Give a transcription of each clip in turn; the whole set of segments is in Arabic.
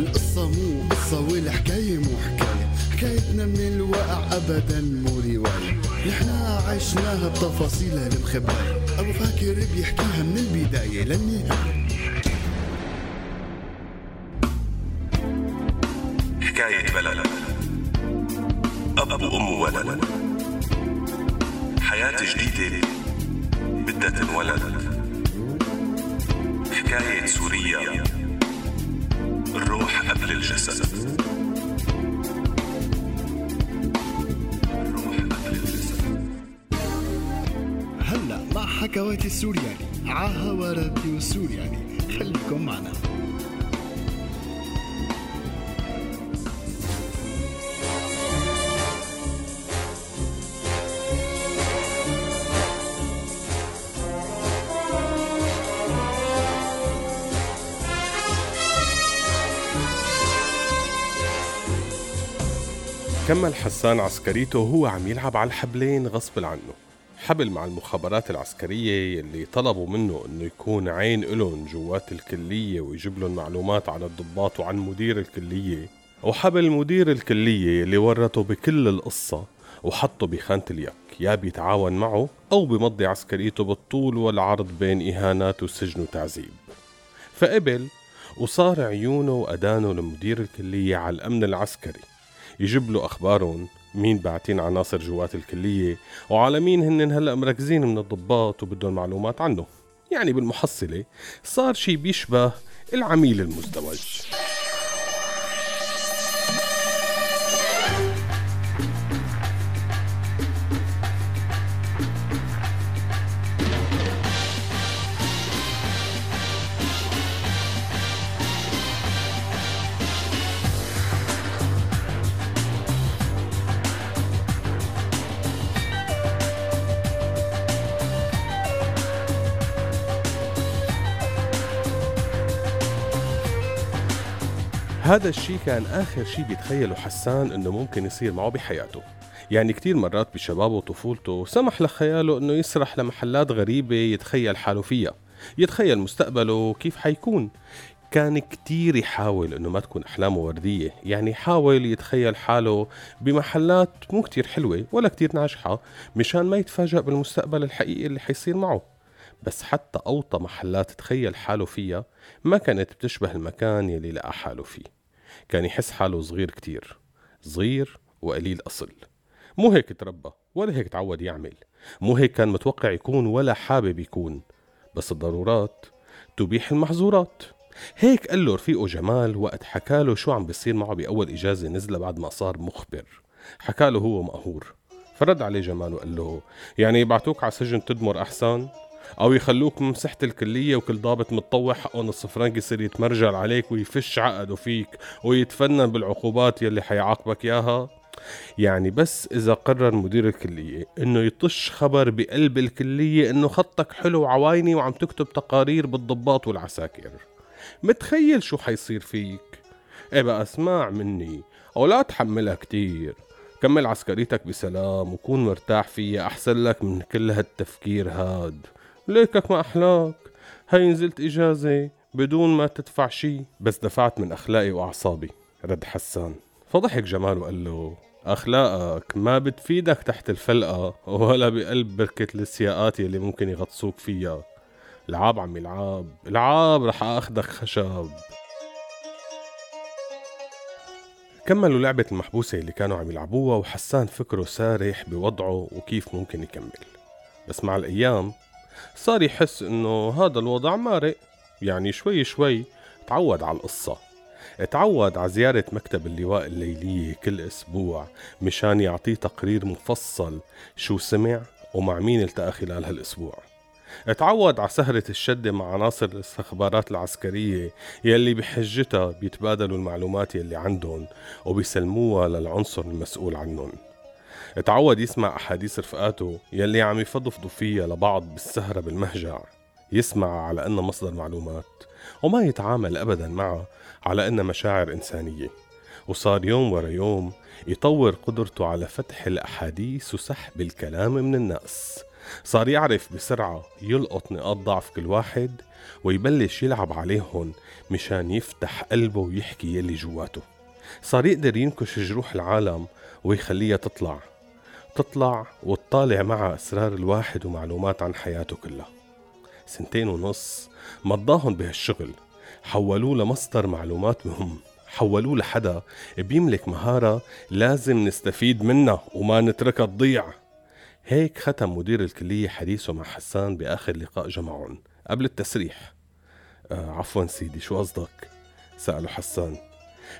القصة مو قصة والحكاية مو حكاية. حكايتنا من الواقع أبدا مو رواية. نحنا عشناها بتفاصيلها المخباية أبو فاكر بيحكيها من البداية للنهاية. حكاية بلد. أب وأم وولد حياة جديدة بدها تنولد. حكاية سوريا الروح قبل الجسد. الروح قبل الجسد. هلا مع حكواتي السورياني عاها راديو السورياني خليكم معنا. كمل حسان عسكريته وهو عم يلعب على الحبلين غصب عنه. حبل مع المخابرات العسكرية يلي طلبوا منه إنه يكون عين إلهم جوات الكلية ويجيب لهم معلومات عن الضباط وعن مدير الكلية. وحبل مدير الكلية يلي ورطه بكل القصة وحطه بخانة اليك يا بيتعاون معه أو بمضي عسكريته بالطول والعرض بين إهانات وسجن وتعذيب. فقبل وصار عيونه وأدانه لمدير الكلية على الأمن العسكري. يجيب له أخبارهم مين باعتين عناصر جوات الكلية وعلى مين هن هلأ مركزين من الضباط وبدهم معلومات عنه. يعني بالمحصلة صار شي بيشبه العميل المزدوج. هذا الشيء كان آخر شيء بيتخيله حسان إنه ممكن يصير معه بحياته. يعني كتير مرات بشبابه وطفولته سمح لخياله إنه يسرح لمحلات غريبة يتخيل حاله فيها يتخيل مستقبله كيف حيكون. كان كتير يحاول إنه ما تكون أحلامه وردية يعني يحاول يتخيل حاله بمحلات مو كتير حلوة ولا كتير ناجحة مشان ما يتفاجأ بالمستقبل الحقيقي اللي حيصير معه. بس حتى أوطى محلات تخيل حاله فيها ما كانت بتشبه المكان يلي لقى حاله فيه. كان يحس حاله صغير كتير. صغير وقليل أصل. مو هيك تربى ولا هيك تعود يعمل. مو هيك كان متوقع يكون ولا حابب يكون. بس الضرورات تبيح المحظورات. هيك قال له رفيقه جمال وقت حكاله شو عم بيصير معه بأول إجازة نزلة بعد ما صار مخبر. حكاله هو مقهور. فرد عليه جمال وقال له يعني يبعتوك على سجن تدمر أحسن؟ أو يخلوك مسحة الكلية وكل ضابط متطوع حقه نص فرنك يصير يتمرجل عليك ويفش عقده فيك ويتفنن بالعقوبات يلي حيعاقبك ياها يعني بس إذا قرر مدير الكلية إنه يطش خبر بقلب الكلية إنه خطك حلو وعوايني وعم تكتب تقارير بالضباط والعساكر. متخيل شو حيصير فيك؟ إيه بقى أسمع مني أو لا تحملها كتير. كمل عسكريتك بسلام وكون مرتاح فيها أحسن لك من كل هالتفكير هاد. ليكك ما أحلاك. هاي نزلت إجازة بدون ما تدفع شي. بس دفعت من أخلاقي وأعصابي. رد حسان. فضحك جمال وقال له أخلاقك ما بتفيدك تحت الفلقة ولا بقلب بركة السياقات يلي ممكن يغطسوك فيها. العاب عمي العاب العاب رح أخدك خشب. كملوا لعبة المحبوسة اللي كانوا عم يلعبوها وحسان فكره سارح بوضعه وكيف ممكن يكمل. بس مع الأيام صار يحس إنه هذا الوضع مارق يعني شوي شوي تعود على القصة. تعود على زيارة مكتب اللواء الليلية كل أسبوع مشان يعطيه تقرير مفصل شو سمع ومع مين التقى خلال هالأسبوع تعود على سهرة الشدة مع عناصر الاستخبارات العسكرية يلي بحجتها بيتبادلوا المعلومات يلي عندهم وبيسلموها للعنصر المسؤول عنهم. تعود يسمع أحاديث رفقاته يلي عم يفضفضوا فيها لبعض بالسهرة بالمهجع. يسمع على أنها مصدر معلومات وما يتعامل أبدا معها على أنها مشاعر إنسانية. وصار يوم ورا يوم يطور قدرته على فتح الأحاديث وسحب الكلام من الناس. صار يعرف بسرعة يلقط نقاط ضعف كل واحد ويبلش يلعب عليهم مشان يفتح قلبه ويحكي يلي جواته. صار يقدر ينكش جروح العالم ويخليها تطلع. تطلع وتطالع معها أسرار الواحد ومعلومات عن حياته كلها. سنتين ونص مضاهم بهالشغل. حولوه لمصدر معلومات مهم. حولوه لحدا بيملك مهارة لازم نستفيد منها وما نتركها تضيع. هيك ختم مدير الكلية حديثه مع حسان بآخر لقاء جمعهم قبل التسريح. آه عفوا سيدي شو قصدك؟ سأله حسان.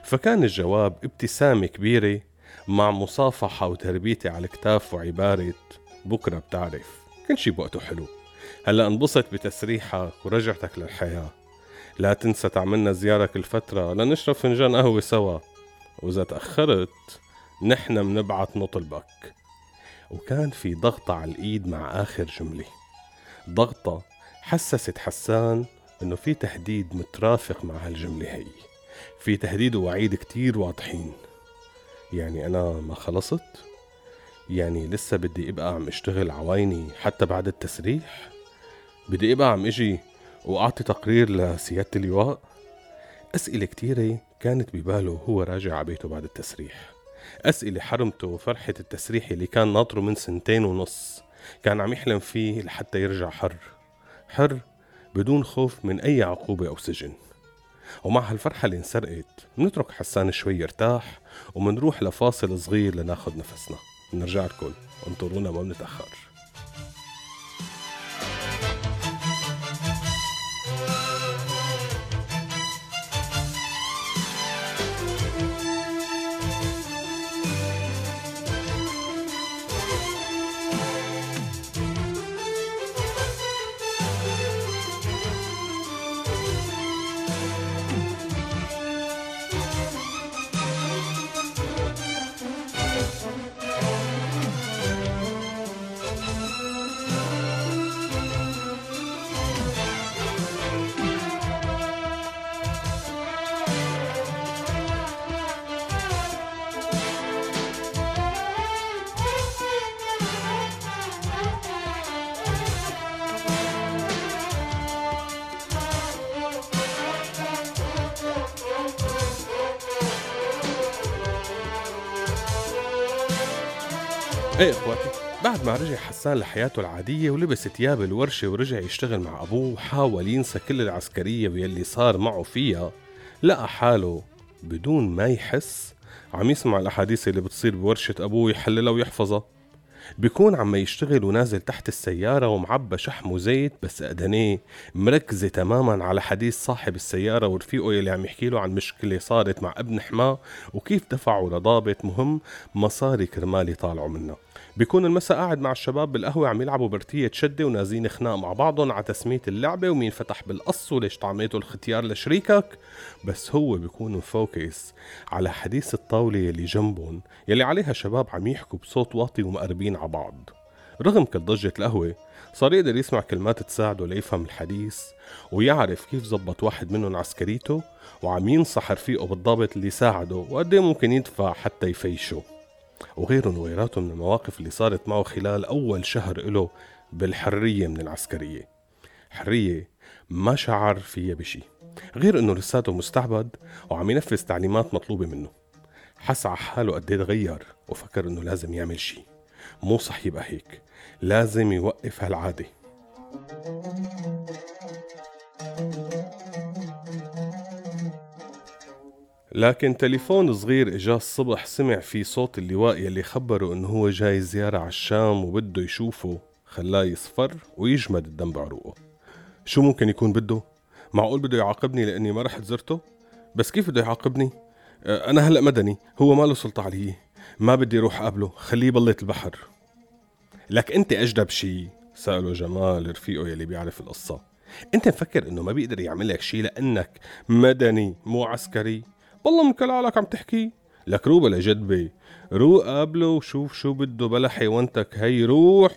فكان الجواب ابتسامة كبيرة مع مصافحة وتربيتي على الكتاف وعبارة بكرة بتعرف كل شي بوقته حلو هلا انبسط بتسريحك ورجعتك للحياة. لا تنسى تعملنا زيارة كل فترة لنشرب فنجان قهوة سوا. وإذا تأخرت نحن منبعت نطلبك وكان في ضغطة على الإيد مع آخر جملة. ضغطة حسست حسان إنه في تهديد مترافق مع هالجملة هي. في تهديد ووعيد كتير واضحين. يعني أنا ما خلصت؟ يعني لسه بدي أبقى عم أشتغل عوايني حتى بعد التسريح؟ بدي أبقى عم أجي وأعطي تقرير لسيادة اللواء؟ أسئلة كتيرة كانت بباله وهو راجع على بيته بعد التسريح أسئلة حرمته وفرحة التسريح اللي كان ناطره من سنتين ونص كان عم يحلم فيه لحتى يرجع حر حر بدون خوف من أي عقوبة أو سجن ومع هالفرحة اللي انسرقت منترك حسان شوي يرتاح ومنروح لفاصل صغير لناخد نفسنا. بنرجع لكم انطرونا ما بنتأخر. إيه إخواتي؟ بعد ما رجع حسان لحياته العادية ولبس ثياب الورشة ورجع يشتغل مع أبوه وحاول ينسى كل العسكرية واللي صار معه فيها لقى حاله بدون ما يحس عم يسمع الأحاديث اللي بتصير بورشة أبوه يحللها ويحفظها. بيكون عم يشتغل ونازل تحت السيارة ومعبى شحم وزيت بس أدنيه مركزة تماما على حديث صاحب السيارة ورفيقه يلي عم يحكي له عن مشكلة صارت مع ابن حماة وكيف دفعوا لضابط مهم مصاري كرمال يطالعوا منه. بيكون المساء قاعد مع الشباب بالقهوة عم يلعبوا برتية شدة ونازين خناق مع بعضهم على تسمية اللعبة ومين فتح بالقص وليش طعميته الختيار لشريكك. بس هو بيكون مفوكس على حديث الطاولة يلي جنبهم يلي عليها شباب عم يحكوا بصوت واطي ومقربين على بعض. رغم كل ضجة القهوة صار يقدر يسمع كلمات تساعده ليفهم الحديث ويعرف كيف زبط واحد منهم عسكريته وعم ينصح رفيقه بالضابط اللي ساعده وقد ممكن يدفع حتى يفيشه. وغيرهم وغيراته من المواقف اللي صارت معه خلال أول شهر له بالحرية من العسكرية. حرية ما شعر فيها بشي. غير إنه لساته مستعبد وعم ينفذ تعليمات مطلوبة منه. حس على حاله قد إيه تغير وفكر إنه لازم يعمل شي. مو صح يبقى هيك. لازم يوقف هالعادة. لكن تليفون صغير اجاه الصبح سمع في صوت اللواء يلي خبره إنه هو جاي زيارة على الشام وبده يشوفه. خلاه يصفر ويجمد الدم بعروقه. شو ممكن يكون بده؟ معقول بده يعاقبني لأني ما رحت زرته؟ بس كيف بده يعاقبني؟ أه، أنا هلأ مدني هو ما له سلطة علي ما بدي أروح أقابله خليه يبلط البحر. لك أنت أجدب شي؟ سأله جمال رفيقه يلي بيعرف القصة. أنت مفكر إنه ما بيقدر يعمل لك شي لأنك مدني مو عسكري؟ والله من كلالك عم تحكي. لك روح بلا جدبة روح قابله وشوف شو بده بلا حيوانتك. هي روح.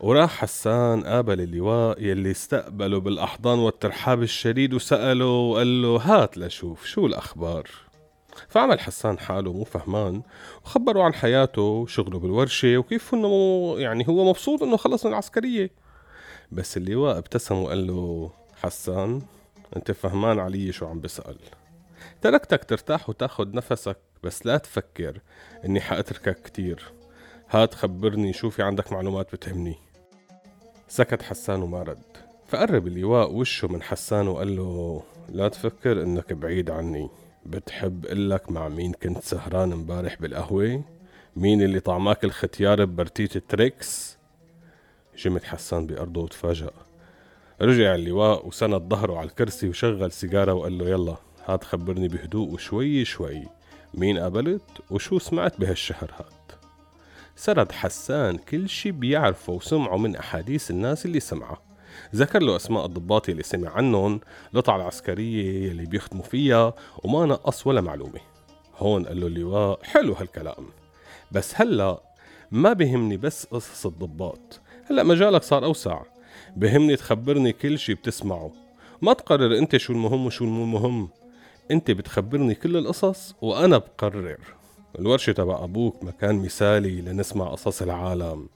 وراح حسان قابل اللواء يلي استقبله بالأحضان والترحاب الشديد وسأله وقال له هات لشوف شو الأخبار. فعمل حسان حاله مو فهمان وخبروا عن حياته وشغله بالورشة وكيف إنه يعني هو مبسوط إنه خلص من العسكرية. بس اللواء ابتسم وقال له حسان أنت فهمان علي شو عم بسأل. تركتك ترتاح وتاخد نفسك بس لا تفكر إني حأتركك كتير. هات خبرني شو في عندك معلومات بتهمني. سكت حسان وما رد. فقرب اللواء وشه من حسان وقال له لا تفكر إنك بعيد عني. بتحب قلك مع مين كنت سهران امبارح بالقهوة؟ مين اللي طعماك الختيار ببرتيت تريكس جمت حسان بأرضه وتفاجأ. رجع اللواء وسند ظهره على الكرسي وشغل سيجارة وقال له يلا. هات خبرني بهدوء وشوي شوي. مين قابلت وشو سمعت بهالشهر هاد سرد حسان كل شي بيعرفه وسمعه من أحاديث الناس اللي سمعها ذكر له أسماء الضباط اللي سمع عنهم القطع العسكرية اللي بيخدموا فيها وما نقص ولا معلومة. هون قال له اللواء حلو هالكلام. بس هلأ ما بهمني بس قصص الضباط. هلأ مجالك صار أوسع. بهمني تخبرني كل شي بتسمعه. ما تقرر أنت شو المهم وشو المو انت بتخبرني كل القصص وأنا بقرر. الورشة تبع أبوك مكان مثالي لنسمع قصص العالم.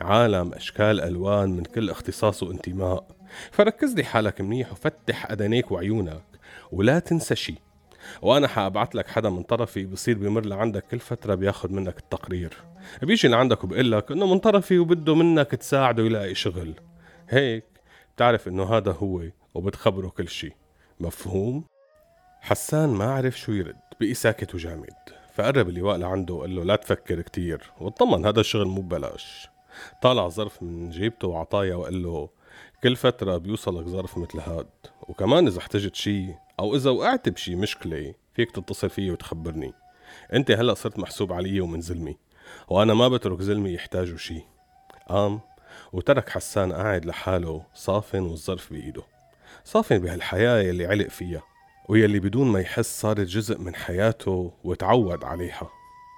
عالم أشكال ألوان من كل اختصاص وانتماء. فركز لي حالك منيح وفتح أدنيك وعيونك ولا تنسى شي وأنا حأبعت لك حدا من طرفي بصير بمر لعندك كل فترة بياخد منك التقرير. بيجي لعندك وبقول لك إنه من طرفي وبده منك تساعده يلاقي شغل. هيك بتعرف إنه هذا هو وبتخبره كل شي مفهوم؟ حسان ما عرف شو يرد بقي ساكت وجامد فقرب اللواء لعنده وقال له لا تفكر كتير واطمن هذا الشغل مو ببلاش. طالع ظرف من جيبته وعطايا وقال له كل فترة بيوصلك ظرف مثل هاد وكمان إذا احتجت شي أو إذا وقعت بشي مشكلة فيك تتصل فيي وتخبرني. أنت هلأ صرت محسوب علي ومن زلمي وأنا ما بترك زلمي يحتاجوا شي. قام وترك حسان قاعد لحاله صافن والظرف بإيده. صافن بهالحياة يلي علق فيها. ويلي بدون ما يحس صارت جزء من حياته وتعود عليها.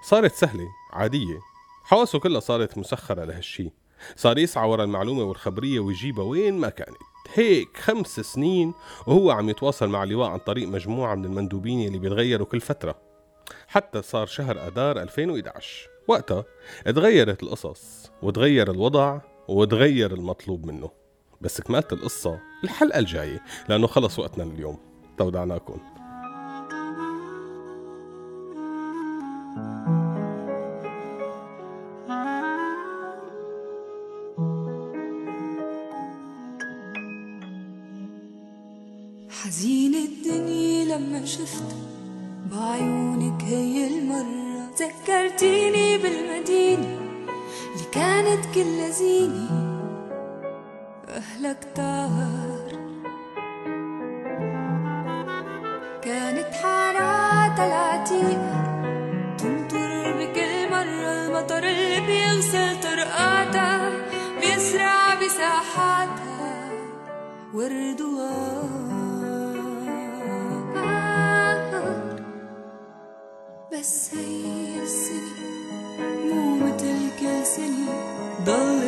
صارت سهلة عادية. حواسه كلها صارت مسخرة لهالشي. صار يسعى ورا المعلومة والخبرية ويجيبها وين ما كانت. هيك خمس سنين وهو عم يتواصل مع اللواء عن طريق مجموعة من المندوبين اللي بيتغيروا كل فترة. حتى صار شهر أدار 2011 وقتها تغيرت القصص وتغير الوضع وتغير المطلوب منه. بس كمالة القصة الحلقة الجاية لأنه خلص وقتنا اليوم استودعناكم حزين الدنيا لما شفت بعيونك هي المرة. ذكرتيني بالمدينة اللي كانت كل زينة. أهلك تار طرقاتها بيسرع بس هي السنة مو متل كل سنة ضلت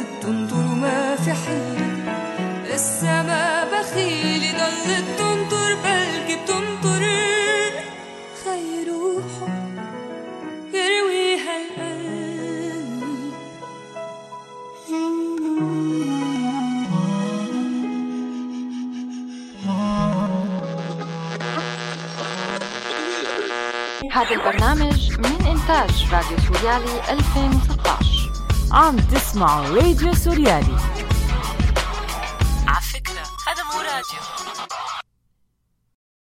هذا البرنامج من إنتاج راديو سوريالي 2016 عم تسمعوا راديو سوريالي.